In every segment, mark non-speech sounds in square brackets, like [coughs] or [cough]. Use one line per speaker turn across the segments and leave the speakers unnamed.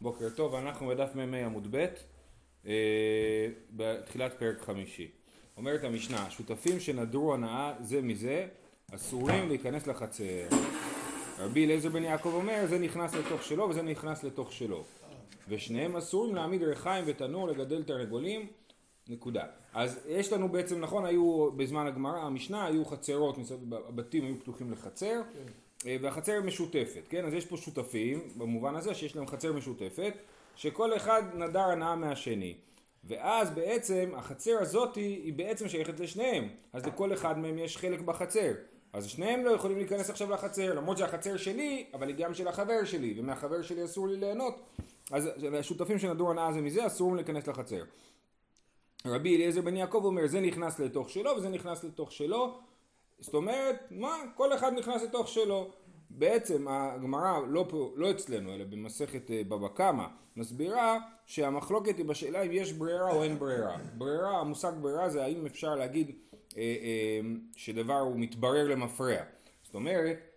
בוקר טוב, אנחנו בדף מ"ה עמוד ב', אה, בתחילת פרק חמישי. אומרת המשנה, שותפים שנדרו הנאה זה מזה, אסורים להיכנס לחצר. רבי אליעזר בן יעקב אומר, זה נכנס לתוך שלו וזה נכנס לתוך שלו. ושניהם אסורים להעמיד ריחיים ותנור לגדל תרנגולים, נקודה. אז יש לנו בעצם, נכון, היו בזמן הגמרא, המשנה, היו חצרות, הבתים היו פתוחים לחצר. כן. אה, והחצר משותפת, כן? אז יש פה שותפים, במובן הזה שיש להם חצר משותפת, שכל אחד נדר הנאה מהשני. ואז בעצם החצר הזאת היא בעצם שייכת לשניהם, אז לכל אחד מהם יש חלק בחצר. אז שניהם לא יכולים להיכנס עכשיו לחצר, למרות שהחצר שלי, אבל היא גם של החבר שלי, ומהחבר שלי אסור לי ליהנות. אז השותפים שנדור הנאה זה מזה, אסור להיכנס לחצר. רבי אליעזר בן יעקב אומר, זה נכנס לתוך שלו וזה נכנס לתוך שלו, זאת אומרת, מה? כל אחד נכנס לתוך שלו. בעצם הגמרא, לא, לא אצלנו, אלא במסכת אה, בבא קמא, מסבירה שהמחלוקת היא בשאלה אם יש ברירה או אין ברירה. ברירה, המושג ברירה זה האם אפשר להגיד אה, אה, שדבר הוא מתברר למפרע. זאת אומרת,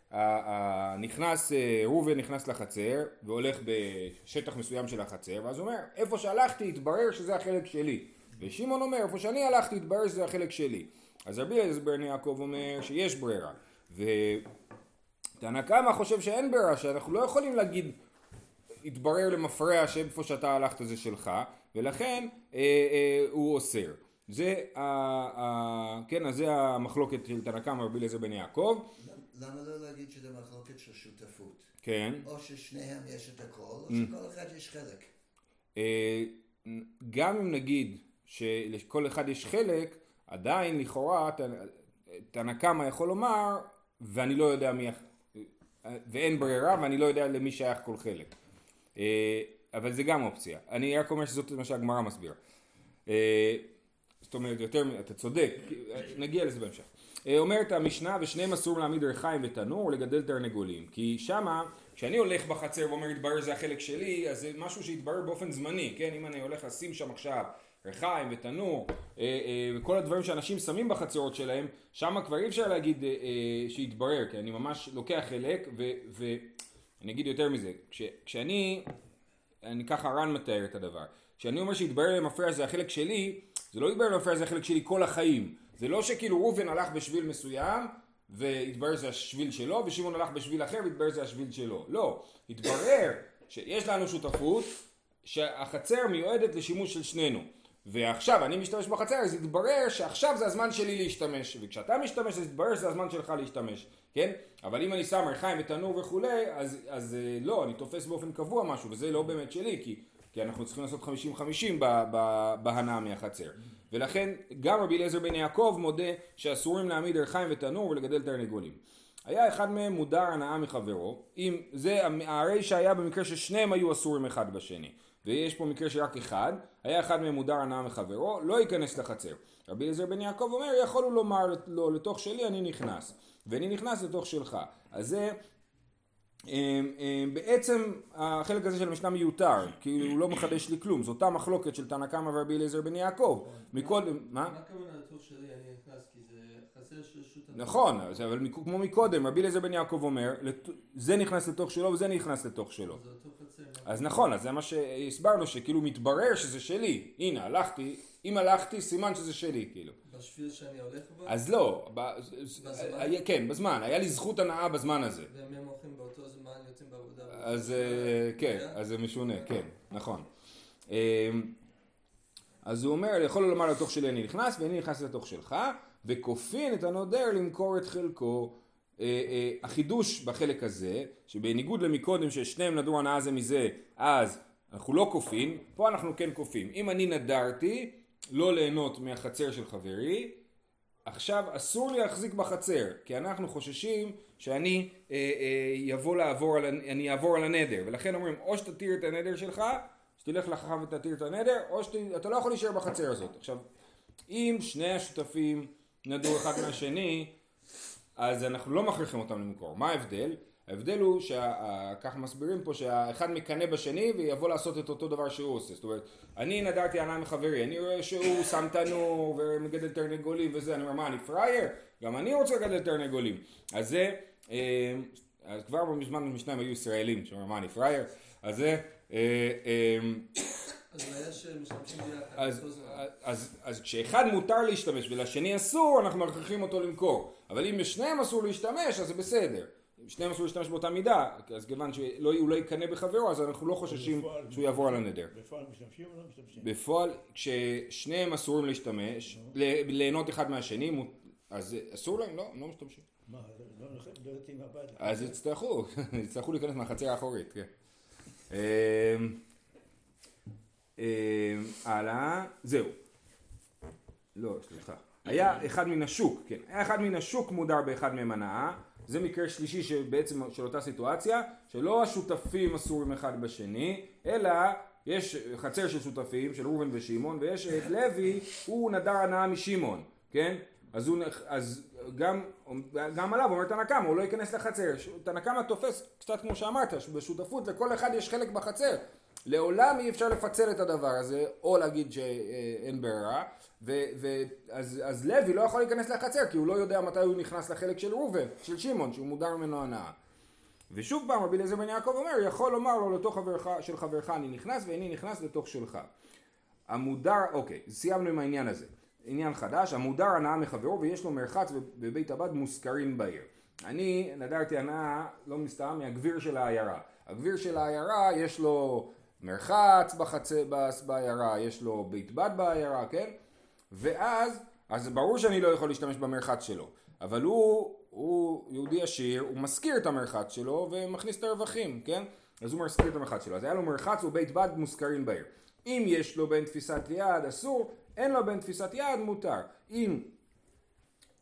נכנס, אה, ראובן נכנס לחצר והולך בשטח מסוים של החצר ואז הוא אומר איפה שהלכתי התברר שזה החלק שלי ושמעון אומר איפה שאני הלכתי התברר שזה החלק שלי אז רבי אליעזר בן יעקב אומר שיש ברירה. ותנא קמא חושב שאין ברירה, שאנחנו לא יכולים להגיד התברר למפרע שאיפה שאתה הלכת זה שלך, ולכן אה, אה, הוא אוסר. זה, אה, אה, כן, אז זה המחלוקת של תנא קמא רבי אליעזר בן יעקב.
למה לא להגיד שזה מחלוקת של שותפות?
כן.
או ששניהם יש את הכל, או mm. שכל אחד יש חלק.
אה, גם אם נגיד שלכל אחד יש חלק, עדיין לכאורה תנא קמא יכול לומר ואני לא יודע מי ואין ברירה ואני לא יודע למי שייך כל חלק. אה, אבל זה גם אופציה. אני רק אומר שזאת מה שהגמרא מסבירה. אה, זאת אומרת יותר אתה צודק נגיע לזה בהמשך. אה, אומרת המשנה ושניהם אסור להעמיד ריחיים ותנור ולגדל תרנגולים כי שמה כשאני הולך בחצר ואומר התברר זה החלק שלי אז זה משהו שהתברר באופן זמני כן? אם אני הולך לשים שם עכשיו ריחיים ותנור אה, אה, וכל הדברים שאנשים שמים בחצרות שלהם שם כבר אי אפשר להגיד אה, שיתברר כי אני ממש לוקח חלק ואני אגיד יותר מזה כש, כשאני אני ככה רן מתאר את הדבר. כשאני אומר שהתברר למפרע זה החלק שלי זה לא התברר למפרע זה החלק שלי כל החיים. זה לא שכאילו ראובן הלך בשביל מסוים והתברר זה השביל שלו ושמעון הלך בשביל אחר והתברר זה השביל שלו. לא. התברר שיש לנו שותפות שהחצר מיועדת לשימוש של שנינו ועכשיו אני משתמש בחצר אז יתברר שעכשיו זה הזמן שלי להשתמש. וכשאתה משתמש אז יתברר שזה הזמן שלך להשתמש כן? אבל אם אני שם ריחיים ותנור וכולי אז, אז אה, לא אני תופס באופן קבוע משהו וזה לא באמת שלי כי, כי אנחנו צריכים לעשות 50-50 בהנאה מהחצר. ולכן גם רבי אליעזר בן יעקב מודה שאסורים להעמיד ריחיים ותנור ולגדל תרנגולים. היה אחד מהם מודר הנאה מחברו. אם זה הרי שהיה במקרה ששניהם היו אסורים אחד בשני ויש פה מקרה שרק אחד, היה אחד מהם מודר הנאה מחברו, לא ייכנס לחצר. רבי אליעזר בן יעקב אומר, יכולו לומר לו, לתוך שלי אני נכנס, ואני נכנס לתוך שלך. אז זה בעצם החלק הזה של המשנה מיותר, כי הוא לא מחדש לי כלום, זו אותה מחלוקת של תנא קמא ורבי אליעזר בן יעקב.
מקודם, מה? מה הכוונה לתוך שלי אני נכנס? כי זה חסר של רשות
נכון, אבל כמו מקודם, רבי אליעזר בן יעקב אומר, זה נכנס לתוך שלו וזה נכנס לתוך שלו. אז נכון, אז זה מה שהסברנו, שכאילו מתברר שזה שלי. הנה, הלכתי, אם הלכתי, סימן שזה שלי, כאילו.
בשביל שאני הולך בו?
אז לא, כן, בזמן, היה לי זכות הנאה בזמן הזה.
והם הולכים באותו זמן, יוצאים בעבודה.
אז אה, כן, אז זה משונה, כן, נכון. אמ, אז הוא אומר, יכול לומר לתוך שלי אני נכנס, ואני נכנס לתוך שלך, וכופין את הנודר למכור את חלקו. אה, אה, החידוש בחלק הזה, שבניגוד למקודם ששניהם נדרו הנאה זה מזה, אז אנחנו לא כופים, פה אנחנו כן כופים. אם אני נדרתי לא ליהנות מהחצר של חברי, עכשיו אסור לי להחזיק בחצר, כי אנחנו חוששים שאני אה, אה, לעבור על, אני אעבור על הנדר, ולכן אומרים או שתתיר את הנדר שלך, שתלך לחכם ותתיר את הנדר, או שאתה לא יכול להישאר בחצר הזאת. עכשיו, אם שני השותפים נדרו אחד מהשני, אז אנחנו לא מכריחים אותם למכור. מה ההבדל? ההבדל הוא שככה מסבירים פה שהאחד מקנא בשני ויבוא לעשות את אותו דבר שהוא עושה. זאת אומרת, אני נדרתי ענן מחברי, אני רואה שהוא שם תנור ומגדל תרנגולים וזה, אני אומר, מה, אני פראייר? גם אני רוצה לגדל תרנגולים. אז זה, אה, אז כבר בזמן המשנה היו ישראלים, שאומרים, מה, אני פראייר? אז זה, אה, אה,
אז
כשאחד מותר להשתמש ולשני אסור, אנחנו מכריחים אותו למכור. אבל אם לשניהם אסור להשתמש, אז זה בסדר. שניהם אסור להשתמש באותה מידה, אז כיוון שהוא לא יקנא בחברו, אז אנחנו לא חוששים שהוא יעבור על הנדר.
בפועל משתמשים או לא משתמשים?
בפועל, כששניהם אסורים להשתמש, ליהנות אחד מהשני, אז אסור להם? לא, הם לא משתמשים.
מה, לא לא- לא יוצאים מהבית?
אז יצטרכו, [laughs] יצטרכו להיכנס מהחצר האחורית, כן. אמ, אמ, הלאה, זהו. לא, סליחה. היה אחד מן השוק, כן. היה אחד מן השוק מודר באחד מהם הנאה. זה מקרה שלישי שבעצם של אותה סיטואציה, שלא השותפים אסורים אחד בשני, אלא יש חצר של שותפים, של ראובן ושמעון, ויש את לוי, הוא נדר הנאה משמעון, כן? אז, הוא, אז גם, גם עליו אומר תנא קמא, הוא לא ייכנס לחצר. תנא קמא תופס, קצת כמו שאמרת, בשותפות לכל אחד יש חלק בחצר. לעולם אי אפשר לפצל את הדבר הזה, או להגיד שאין ברירה, ו- אז, אז לוי לא יכול להיכנס לחצר, כי הוא לא יודע מתי הוא נכנס לחלק של ראובן, של שמעון, שהוא מודר ממנו הנאה. ושוב פעם רבי אליעזר בן יעקב אומר, יכול לומר לו לתוך חברך, של חברך אני נכנס ואיני נכנס לתוך שלך. המודר, אוקיי, סיימנו עם העניין הזה. עניין חדש, המודר הנאה מחברו ויש לו מרחץ בבית הבד מושכרין בעיר. אני נדרתי הנאה, לא מסתם, מהגביר של העיירה. הגביר של העיירה יש לו מרחץ בחצה, בעיירה, יש לו בית בד בעיירה, כן? ואז, אז ברור שאני לא יכול להשתמש במרחץ שלו. אבל הוא, הוא יהודי עשיר, הוא משכיר את המרחץ שלו ומכניס את הרווחים, כן? אז הוא משכיר את המרחץ שלו. אז היה לו מרחץ ובית בד מושכרים בעיר. אם יש לו בין תפיסת יד אסור, אין לו בין תפיסת יד מותר. אם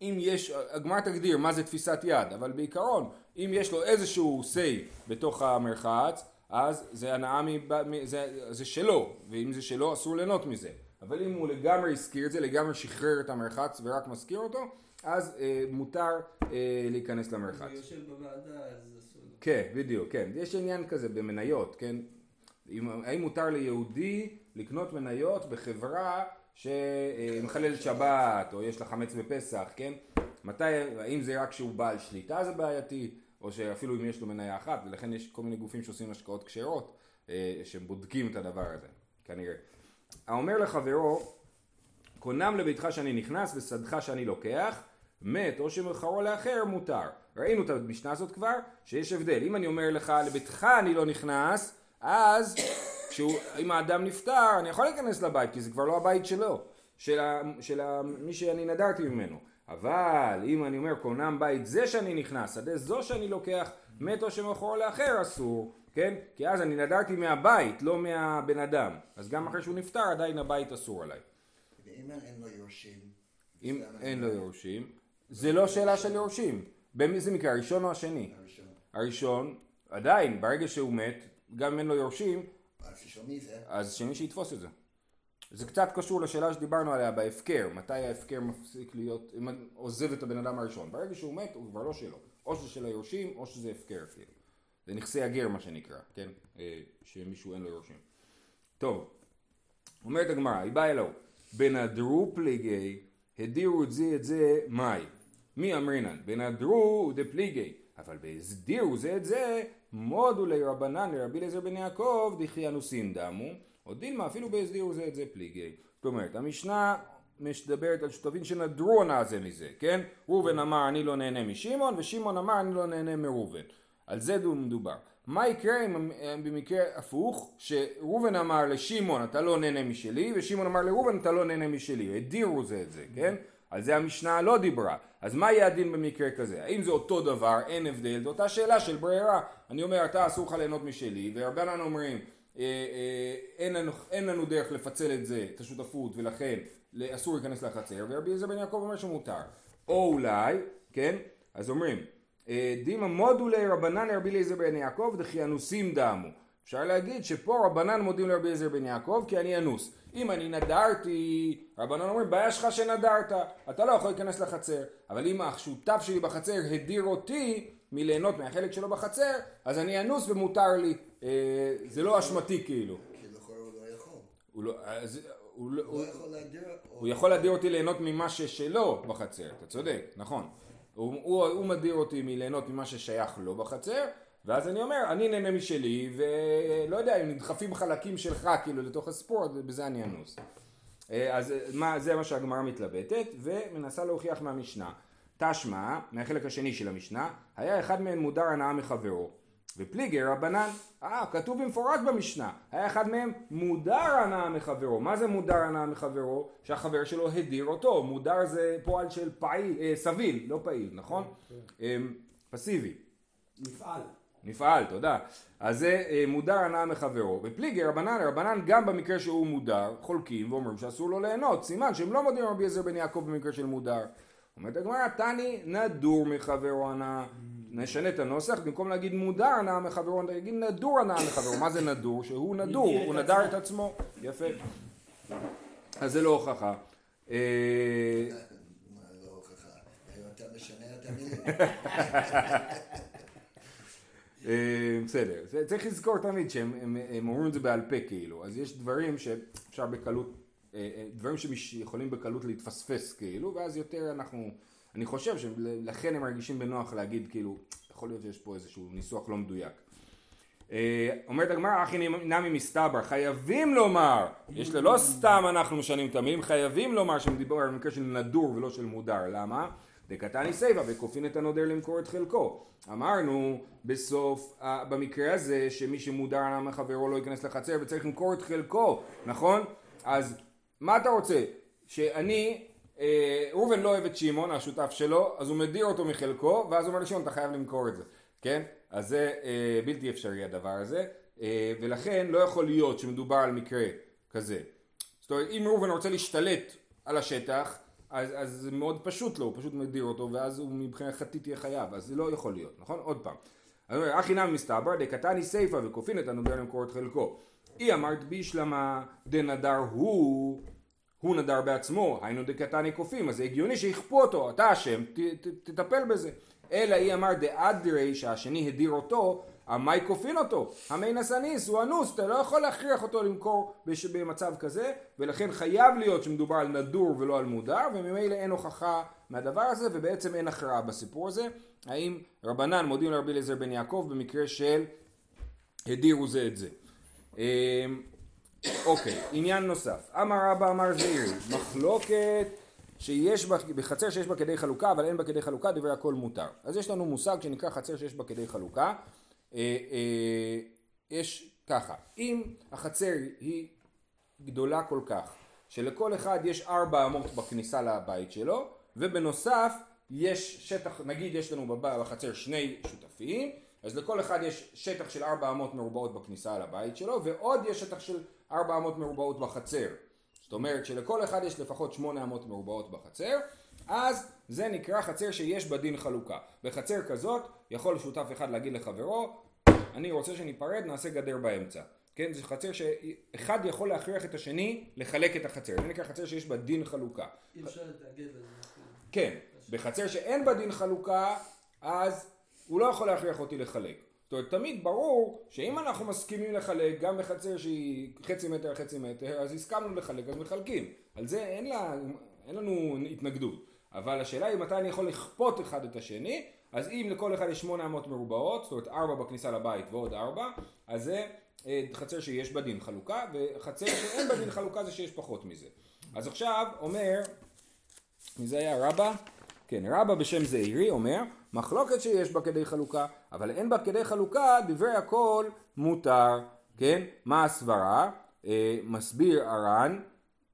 אם יש, הגמרא תגדיר מה זה תפיסת יד, אבל בעיקרון, אם יש לו איזשהו say בתוך המרחץ, אז זה הנאה, מב, זה, זה שלו, ואם זה שלו אסור ליהנות מזה. אבל אם הוא לגמרי הזכיר את זה, לגמרי שחרר את המרחץ ורק מזכיר אותו, אז אה, מותר אה, להיכנס למרחץ.
הוא יושב בוועדה, אז אסור לו.
כן, בדיוק, כן. יש עניין כזה במניות, כן? אם, האם מותר ליהודי לקנות מניות בחברה שמחללת שבת, או יש לה חמץ בפסח, כן? מתי, האם זה רק שהוא בעל שליטה זה בעייתי, או שאפילו אם יש לו מניה אחת, ולכן יש כל מיני גופים שעושים השקעות כשרות, אה, שבודקים את הדבר הזה, כנראה. האומר לחברו, קונם לביתך שאני נכנס ושדך שאני לוקח, מת או שמכרו לאחר מותר. ראינו את המשנה הזאת כבר, שיש הבדל. אם אני אומר לך לביתך אני לא נכנס, אז כשהוא, אם האדם נפטר אני יכול להיכנס לבית, כי זה כבר לא הבית שלו, של, ה, של ה, מי שאני נדרתי ממנו. אבל אם אני אומר קונם בית זה שאני נכנס, שדה זו שאני לוקח, מת או שמכרו לאחר אסור, כן? כי אז אני נדרתי מהבית, לא מהבן אדם. אז גם אחרי שהוא נפטר עדיין הבית אסור עליי.
ואם אין לו יורשים?
אם אין לו יורשים, זה לא שאלה של יורשים. באיזה מקרה, הראשון או השני?
הראשון.
הראשון, עדיין, ברגע שהוא מת, גם אם אין לו יורשים?
אז
שני שיתפוס את זה. זה קצת קשור לשאלה שדיברנו עליה בהפקר, מתי ההפקר מפסיק להיות, עוזב את הבן אדם הראשון. ברגע שהוא מת, הוא כבר לא שלו. או שזה של היורשים, או שזה הפקר אפילו. זה נכסי הגר מה שנקרא, כן? אה, שמישהו אין לו יורשים. טוב, אומרת הגמרא, היא באה אלוהו, בנדרו פליגי, הדירו את זה את זה מאי. מי אמרינן? בנדרו דפליגי, אבל בהסדירו זה את זה, מודו לרבנן לרבי אליעזר בן יעקב, דכי אנוסים דמו, או דילמה אפילו בהסדירו זה את זה פליגי. זאת אומרת, המשנה מדברת על שותפים שנדרו הנאה זה מזה, כן? ראובן אמר אני לא נהנה משמעון, ושמעון אמר אני לא נהנה מראובן. על זה מדובר. מה יקרה אם במקרה הפוך, שראובן אמר לשמעון אתה לא נהנה משלי, ושמעון אמר לראובן אתה לא נהנה משלי, הדירו זה את זה, כן? על זה המשנה לא דיברה. אז מה יהיה הדין במקרה כזה? האם זה אותו דבר, אין הבדל, זו אותה שאלה של ברירה. אני אומר אתה אסור לך ליהנות משלי, והרבנן אומרים אה, אה, אין, לנו, אין לנו דרך לפצל את זה, את השותפות, ולכן אסור להיכנס לחצר, ורבי אליעזר בן יעקב אומר שמותר. או אולי, כן? אז אומרים אה, דימה מודולי רבנן לרבי אליעזר בן יעקב דכי אנוסים דמו. אפשר להגיד שפה רבנן מודים לרבי אליעזר בן יעקב כי אני אנוס. אם אני נדרתי, רבנן אומרים בעיה שלך שנדרת, אתה לא יכול להיכנס לחצר. אבל אם השותף שלי בחצר הדיר אותי מליהנות מהחלק שלו בחצר, אז אני אנוס ומותר לי. אה, זה לא אשמתי כאילו.
כי לכאורה הוא לא יכול.
הוא לא, אז, הוא,
הוא
הוא,
יכול.
הוא יכול להדיר אותי ליהנות ממה ששלו בחצר, אתה צודק, נכון. הוא, הוא, הוא מדיר אותי מליהנות ממה ששייך לו בחצר, ואז אני אומר, אני נהנה משלי, ולא יודע, אם נדחפים חלקים שלך כאילו לתוך הסיפור, אז בזה אני אנוס. אה, אז מה, זה מה שהגמרא מתלבטת, ומנסה להוכיח מהמשנה. תשמע, מהחלק השני של המשנה, היה אחד מהם מודר הנאה מחברו. ופליגר רבנן, אה, כתוב במפורש במשנה, היה אחד מהם מודר הנאה מחברו. מה זה מודר הנאה מחברו? שהחבר שלו הדיר אותו. מודר זה פועל של פעיל, אה, סביל, לא פעיל, נכון? אה, פסיבי.
מפעל.
נפעל, תודה. אז זה אה, מודר הנאה מחברו. ופליגר רבנן, רבנן גם במקרה שהוא מודר, חולקים ואומרים שאסור לו ליהנות. סימן שהם לא מודים רבי עזר בן יעקב במקרה של מודר. אומרת הגמרא, תני נדור מחברו הנאה. נשנה את הנוסח, במקום להגיד מודר הנאה מחברו, נגיד נדור הנאה מחברו. מה זה נדור? שהוא נדור, הוא נדר. את עצמו. יפה. אז זה לא הוכחה. אה. אה, בסדר, צריך לזכור תמיד שהם הם, הם אומרים את זה בעל פה כאילו, אז יש דברים שאפשר בקלות, אה, דברים שיכולים בקלות להתפספס כאילו, ואז יותר אנחנו, אני חושב שלכן הם מרגישים בנוח להגיד כאילו, יכול להיות שיש פה איזשהו ניסוח לא מדויק. אה, אומרת הגמרא, אחי נמי מסתבר, חייבים לומר, יש לא סתם אנחנו משנים את המילים, חייבים לומר שמדובר על מקרה של נדור ולא של מודר, למה? דקתני סייבה וכופין את הנודר למכור את חלקו. אמרנו בסוף, במקרה הזה, שמי שמודר עליו מחברו לא ייכנס לחצר וצריך למכור את חלקו, נכון? אז מה אתה רוצה? שאני, ראובן לא אוהב את שמעון, השותף שלו, אז הוא מדיר אותו מחלקו, ואז הוא אומר לשמעון, אתה חייב למכור את זה, כן? אז זה אה, בלתי אפשרי הדבר הזה, אה, ולכן לא יכול להיות שמדובר על מקרה כזה. זאת אומרת, אם ראובן רוצה להשתלט על השטח, אז, אז זה מאוד פשוט לו, הוא פשוט מדיר אותו, ואז הוא מבחינה חטית יהיה חייב, אז זה לא יכול להיות, נכון? עוד פעם. אז הוא אומר, אחי נמי מסתבר, דקתני סיפה וכופין את הנודר למכור את חלקו. אי אמרת בישלמה דנדר הוא, הוא נדר בעצמו, היינו דקתני קופים, אז זה הגיוני שיכפו אותו, אתה אשם, תטפל בזה. אלא היא אמר דאדרי שהשני הדיר אותו, המאי כופין אותו, המי נסניס, הוא אנוס, אתה לא יכול להכריח אותו למכור בש... במצב כזה, ולכן חייב להיות שמדובר על נדור ולא על מודר, וממילא אין הוכחה מהדבר הזה, ובעצם אין הכרעה בסיפור הזה. האם רבנן מודים לרבי אליעזר בן יעקב במקרה של הדירו זה את זה. אוקיי, עניין נוסף. אמר רבא אמר זעירי, מחלוקת שיש בה, בחצר שיש בה כדי חלוקה, אבל אין בה כדי חלוקה, דברי הכל מותר. אז יש לנו מושג שנקרא חצר שיש בה כדי חלוקה. אה, אה, יש ככה, אם החצר היא גדולה כל כך, שלכל אחד יש ארבע אמות בכניסה לבית שלו, ובנוסף יש שטח, נגיד יש לנו בחצר שני שותפים, אז לכל אחד יש שטח של ארבע אמות מרובעות בכניסה לבית שלו, ועוד יש שטח של ארבע אמות מרובעות בחצר. זאת אומרת שלכל אחד יש לפחות שמונה אמות מרובעות בחצר, אז זה נקרא חצר שיש בה דין חלוקה. בחצר כזאת יכול שותף אחד להגיד לחברו, אני רוצה שניפרד, נעשה גדר באמצע. כן, זה חצר שאחד יכול להכריח את השני לחלק את החצר. זה נקרא חצר שיש בה דין חלוקה.
אי אפשר להתנגד לזה.
כן, בחצר שאין בה דין חלוקה, אז הוא לא יכול להכריח אותי לחלק. זאת אומרת, תמיד ברור שאם אנחנו מסכימים לחלק, גם בחצר שהיא חצי מטר חצי מטר, אז הסכמנו לחלק, אז מחלקים. על זה אין, לה, אין לנו התנגדות. אבל השאלה היא מתי אני יכול לכפות אחד את השני, אז אם לכל אחד יש 800 מרובעות, זאת אומרת 4 בכניסה לבית ועוד 4, אז זה אה, חצר שיש בה חלוקה, וחצר שאין בה חלוקה זה שיש פחות מזה. אז עכשיו אומר מי זה היה רבא? כן, רבא בשם זעירי אומר, מחלוקת שיש בה כדי חלוקה, אבל אין בה כדי חלוקה, דברי הכל מותר, כן? מה הסברה? אה, מסביר הר"ן,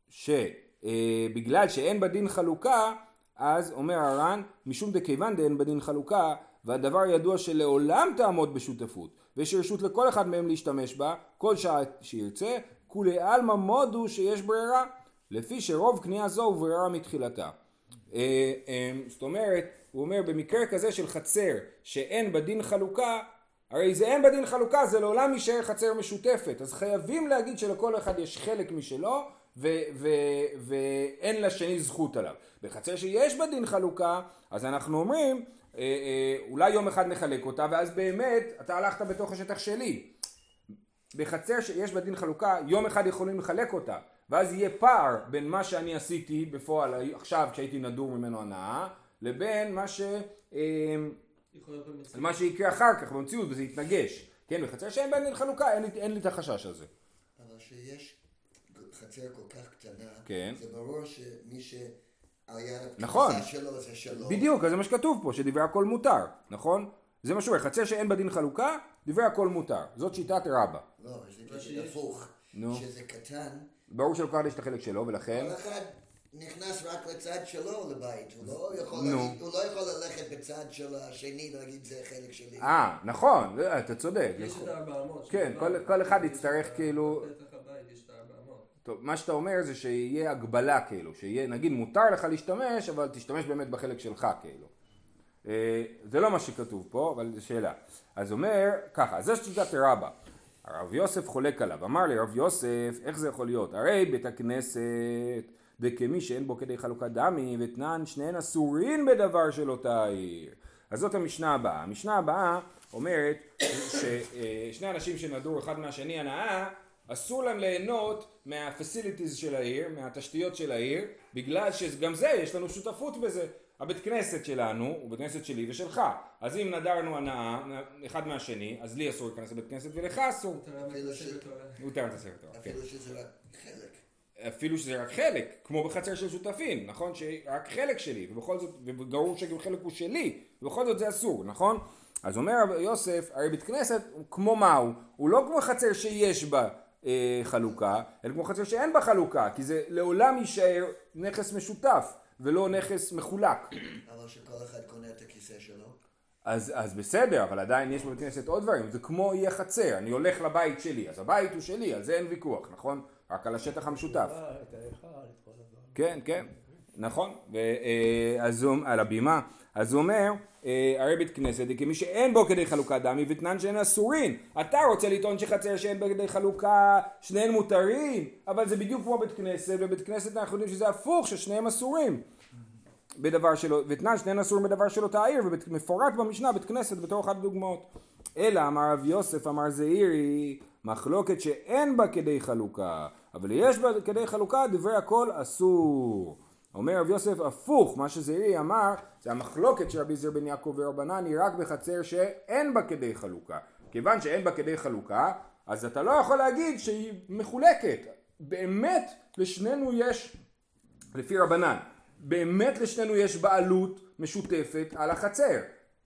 שבגלל שאין בה דין חלוקה, אז אומר הר"ן, משום דכיוון דאין בה דין חלוקה, והדבר ידוע שלעולם תעמוד בשותפות, ויש רשות לכל אחד מהם להשתמש בה, כל שעה שירצה, כולי עלמא מודו שיש ברירה, לפי שרוב קנייה זו הוא ברירה מתחילתה. אה, אה, זאת אומרת, הוא אומר במקרה כזה של חצר שאין בה דין חלוקה, הרי זה אין בה דין חלוקה, זה לעולם יישאר חצר משותפת, אז חייבים להגיד שלכל אחד יש חלק משלו ו- ו- ואין לשני זכות עליו. בחצר שיש בה דין חלוקה, אז אנחנו אומרים, אה, אה, אולי יום אחד נחלק אותה, ואז באמת אתה הלכת בתוך השטח שלי. בחצר שיש בה דין חלוקה, יום אחד יכולים לחלק אותה, ואז יהיה פער בין מה שאני עשיתי בפועל עכשיו כשהייתי נדור ממנו הנאה, לבין מה ש... אה, מה שיקרה אחר כך במציאות וזה יתנגש. כן, בחצר שאין בה דין חלוקה, אין לי, אין לי את החשש הזה.
אבל שיש חצר כל כך קטנה,
כן.
זה ברור שמי שעל יד
נכון.
שלו זה שלו.
בדיוק, אז זה מה שכתוב פה, שדברי הכל מותר, נכון? זה מה שאומר, חצר שאין בה דין חלוקה, דברי הכל מותר. זאת שיטת רבא.
לא,
שיש.
הפוך.
נו.
שזה קטן,
ברור שלכל אחד יש את החלק שלו, ולכן...
כל אחד נכנס רק לצד שלו לבית. הוא לא יכול
נו.
להגיד- הוא לא יכול ללכת בצד של השני ולהגיד זה חלק שלי.
אה, נכון, אתה צודק.
יש את ה-400.
כן, כל- כל אחד יצטרך כאילו-
בפתח הבית יש את ה-400.
טוב, מה שאתה אומר זה שיהיה הגבלה כאילו, שיהיה, נגיד מותר לך להשתמש, אבל תשתמש באמת בחלק שלך כאילו. אה, זה לא מה שכתוב פה, אבל זו שאלה. אז אומר, ככה, זה שיטת רבא. הרב יוסף חולק עליו, אמר לי רב יוסף, איך זה יכול להיות? הרי בית הכנסת, וכמי שאין בו כדי חלוקת דמי, ותנן שניהן אסורין בדבר של אותה העיר. אז זאת המשנה הבאה. המשנה הבאה אומרת ששני אנשים שנדרו אחד מהשני הנאה, אסור להם ליהנות מהפסיליטיז של העיר, מהתשתיות של העיר, בגלל שגם זה, יש לנו שותפות בזה. הבית כנסת שלנו הוא בית כנסת שלי ושלך. אז אם נדרנו הנאה אחד מהשני, אז לי אסור להיכנס לבית כנסת ולך אסור.
אפילו ש-
בתורה.
מותר להתעסק בתורה, כן.
אפילו שזה רק חלק.
אפילו שזה רק חלק, כמו בחצר של שותפים, נכון? שרק חלק שלי, ובכל זאת, וברור שגם חלק הוא שלי, ובכל זאת זה אסור, נכון? אז אומר יוסף, הרי בית כנסת, הוא כמו מה הוא? לא כמו חצר שיש בה אה, חלוקה, אלא כמו חצר שאין בה חלוקה, כי זה לעולם יישאר נכס משותף, ולא נכס מחולק.
אבל שכל אחד קונה את הכיסא שלו.
אז, אז בסדר, אבל עדיין יש בבית כנסת עוד דברים, זה כמו אי החצר, אני הולך לבית שלי, אז הבית הוא שלי, על זה אין ויכוח, נכון? רק על השטח המשותף. כן, כן, נכון, אה, אז הוא, על הבימה, אז הוא אומר, אה, הרי בית כנסת היא כמי שאין בו כדי חלוקה דמי ותנן שאין אסורין. אתה רוצה לטעון שחצר שאין בה כדי חלוקה, שניהם מותרים, אבל זה בדיוק כמו בית כנסת, ובית כנסת אנחנו יודעים שזה הפוך, ששניהם אסורים. בדבר שלו, ותנן שניהם אסורים בדבר של אותה העיר, ומפורט במשנה בית כנסת בתור אחת הדוגמאות. אלא אמר רב יוסף אמר זעירי מחלוקת שאין בה כדי חלוקה אבל יש בה כדי חלוקה דברי הכל אסור. אומר רב יוסף הפוך מה שזעירי אמר זה המחלוקת של רבי זר בן יעקב ורבנן היא רק בחצר שאין בה כדי חלוקה. כיוון שאין בה כדי חלוקה אז אתה לא יכול להגיד שהיא מחולקת. באמת לשנינו יש לפי רבנן באמת לשנינו יש בעלות משותפת על החצר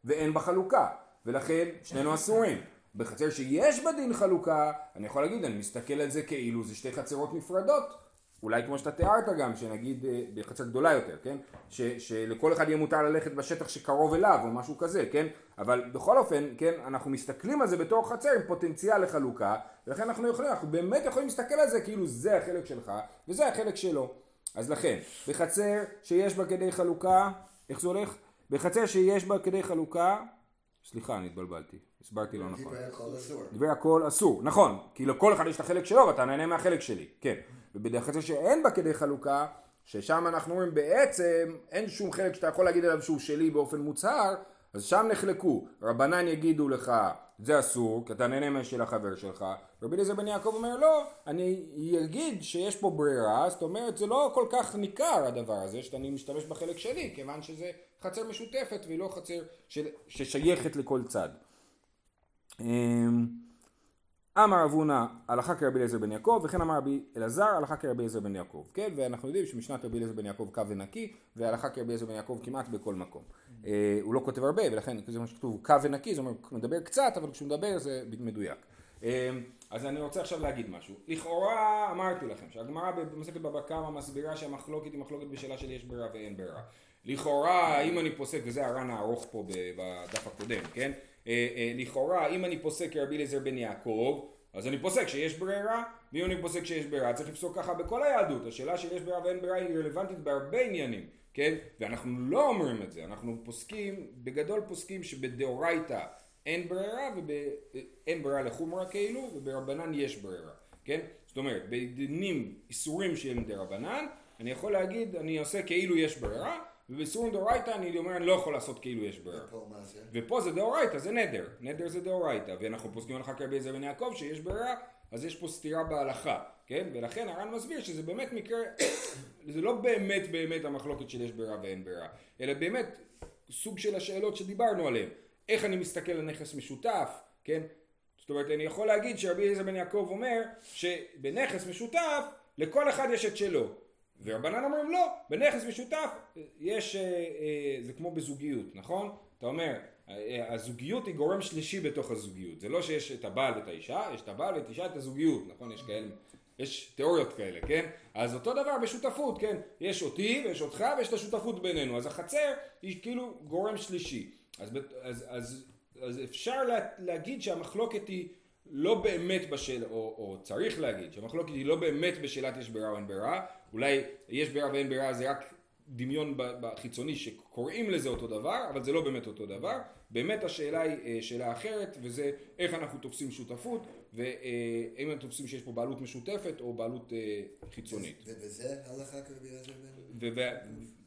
ואין בה חלוקה ולכן שנינו אסורים. בחצר שיש בה דין חלוקה, אני יכול להגיד, אני מסתכל על זה כאילו זה שתי חצרות נפרדות. אולי כמו שאתה תיארת גם, שנגיד אה, בחצר גדולה יותר, כן? ש, שלכל אחד יהיה מותר ללכת בשטח שקרוב אליו או משהו כזה, כן? אבל בכל אופן, כן, אנחנו מסתכלים על זה בתור חצר עם פוטנציאל לחלוקה, ולכן אנחנו יכולים, אנחנו באמת יכולים להסתכל על זה כאילו זה החלק שלך וזה החלק שלו. אז לכן, בחצר שיש בה כדי חלוקה, איך זה הולך? בחצר שיש בה כדי חלוקה, סליחה, אני התבלבלתי, הסברתי לא נכון.
דברי הכל אסור.
דברי הכל אסור, נכון, כי לכל אחד יש את החלק שלו ואתה נהנה מהחלק שלי, כן. ובחצר שאין בה כדי חלוקה, ששם אנחנו אומרים בעצם אין שום חלק שאתה יכול להגיד עליו שהוא שלי באופן מוצהר, אז שם נחלקו. רבנן יגידו לך זה אסור, כי אתה נהנה מהשל החבר שלך. רבי אליעזר בן יעקב אומר לא, אני אגיד שיש פה ברירה, זאת אומרת זה לא כל כך ניכר הדבר הזה, שאני משתמש בחלק שלי, כיוון שזה חצר משותפת והיא לא חצר של, ששייכת לכל צד. אמ, אמר רב הונא הלכה כרבי אליעזר בן יעקב וכן אמר רבי אלעזר הלכה כרבי אליעזר בן יעקב. כן ואנחנו יודעים שמשנת רבי אליעזר בן יעקב קו ונקי והלכה כרבי אליעזר בן יעקב כמעט בכל מקום. אה, הוא לא כותב הרבה ולכן זה מה שכתוב קו ונקי זה אומר מדבר קצת אבל כשהוא מדבר זה מדויק. אה, אז אני רוצה עכשיו להגיד משהו. לכאורה אמרתי לכם שהגמרא במסכת בבא קמא מסבירה שהמחלוקת היא מחלוקת בשאלה של יש ברירה ואין ברירה. לכאורה אם אני פוסק וזה הר"ן הארוך פה בדף הקודם כן לכאורה אם אני פוסק כרבי אליעזר בן יעקב אז אני פוסק שיש ברירה. ואם אני פוסק שיש ברירה צריך לפסוק ככה בכל היהדות. השאלה של יש ברירה ואין ברירה היא רלוונטית בהרבה עניינים כן? ואנחנו לא אומרים את זה. אנחנו פוסקים בגדול פוסקים שבדאורייתא אין ברירה ואין ברירה לחומרה כאילו וברבנן יש ברירה כן? זאת אומרת בדינים איסורים שהם דרבנן אני יכול להגיד אני עושה כאילו יש ברירה ובאיסורים דאורייתא אני אומר אני לא יכול לעשות כאילו יש ברירה
ופה מה זה?
ופה זה דאורייתא, זה נדר, נדר זה דאורייתא, ואנחנו פוסקים הלכה כרבי אליעזר בן יעקב שיש ברירה, אז יש פה סתירה בהלכה, כן? ולכן הר"ן מסביר שזה באמת מקרה, [coughs] זה לא באמת באמת המחלוקת של יש ברירה ואין ברירה, אלא באמת סוג של השאלות שדיברנו עליהן. איך אני מסתכל על נכס משותף, כן? זאת אומרת, אני יכול להגיד שרבי אליעזר בן יעקב אומר שבנכס משותף לכל אחד יש את שלו. ורבנן אומרים לא, בנכס משותף יש, אה, אה, זה כמו בזוגיות, נכון? אתה אומר, אה, הזוגיות היא גורם שלישי בתוך הזוגיות. זה לא שיש את הבעל ואת האישה, יש את הבעל ואת האישה את הזוגיות, נכון? יש כאלה, יש תיאוריות כאלה, כן? אז אותו דבר בשותפות, כן? יש אותי ויש אותך ויש את השותפות בינינו. אז החצר היא כאילו גורם שלישי. אז, אז, אז, אז אפשר לה, להגיד שהמחלוקת היא לא באמת בשאלה, או, או צריך להגיד שהמחלוקת היא לא באמת בשאלת יש ברירה או אין ברירה, אולי יש ברירה ואין ברירה זה רק דמיון בחיצוני שקוראים לזה אותו דבר, אבל זה לא באמת אותו דבר. באמת השאלה היא אה, שאלה אחרת, וזה איך אנחנו תופסים שותפות, ואם אנחנו תופסים שיש פה בעלות משותפת או בעלות אה, חיצונית.
וזה הלכה כרבי אליעזר בן?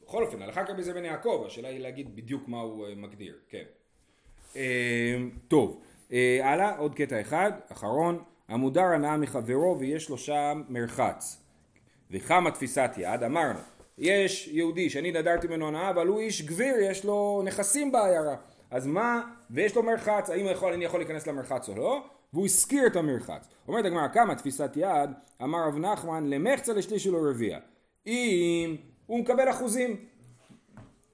בכל אופן, הלכה כרבי אליעזר בן יעקב, השאלה היא להגיד בדיוק מה הוא אה, מגדיר, כן. טוב, הלאה, עוד קטע אחד, אחרון, המודר הנאה מחברו ויש לו שם מרחץ. וכמה תפיסת יד, אמרנו, יש יהודי שאני נדרתי ממנו הנאה, אבל הוא איש גביר, יש לו נכסים בעיירה. אז מה, ויש לו מרחץ, האם יכול, אני יכול להיכנס למרחץ או לא? והוא הזכיר את המרחץ. אומרת הגמרא, כמה תפיסת יד, אמר רב נחמן, למחצה לשליש ולא רביע. אם הוא מקבל אחוזים,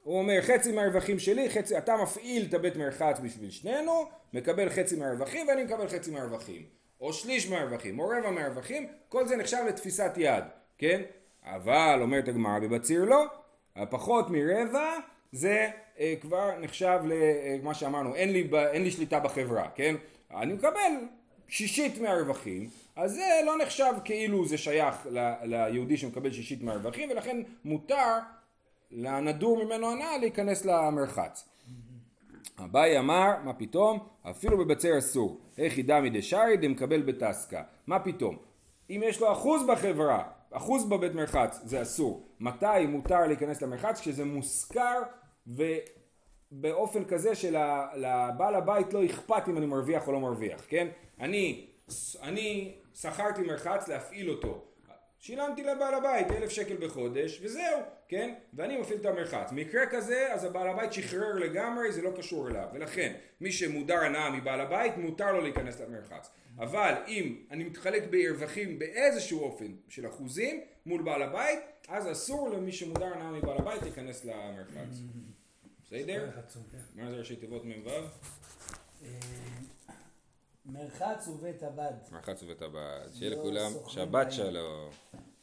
הוא אומר חצי מהרווחים שלי, חצי, אתה מפעיל את הבית מרחץ בשביל שנינו, מקבל חצי מהרווחים ואני מקבל חצי מהרווחים. או שליש מהרווחים, או רבע מהרווחים, כל זה נחשב לתפיסת יד, כן? אבל אומרת הגמרא בבציר לא, הפחות מרבע זה אה, כבר נחשב למה אה, שאמרנו, אין לי, אין לי שליטה בחברה, כן? אני מקבל שישית מהרווחים, אז זה לא נחשב כאילו זה שייך ל, ליהודי שמקבל שישית מהרווחים, ולכן מותר לנדור ממנו הנאה להיכנס למרחץ. אביי אמר, מה פתאום? אפילו בבצר אסור. איך ידע מדשארי דמקבל בטסקה. מה פתאום? אם יש לו אחוז בחברה, אחוז בבית מרחץ זה אסור. מתי מותר להיכנס למרחץ? כשזה מושכר ובאופן כזה שלבעל הבית לא אכפת אם אני מרוויח או לא מרוויח, כן? אני, אני שכרתי מרחץ להפעיל אותו. שילמתי לבעל הבית אלף שקל בחודש וזהו, כן? ואני מפעיל את המרחץ. מקרה כזה אז הבעל הבית שחרר לגמרי, זה לא קשור אליו. ולכן מי שמודר הנאה מבעל הבית מותר לו להיכנס למרחץ. אבל אם אני מתחלק ברווחים באיזשהו אופן של אחוזים מול בעל הבית, אז אסור למי שמודר הנאה מבעל הבית להיכנס למרחץ. [laughs] בסדר? מה זה ראשי תיבות מ"ו?
מרחץ ובית הבד.
מרחץ ובית הבד. שיהיה לכולם שבת שלום.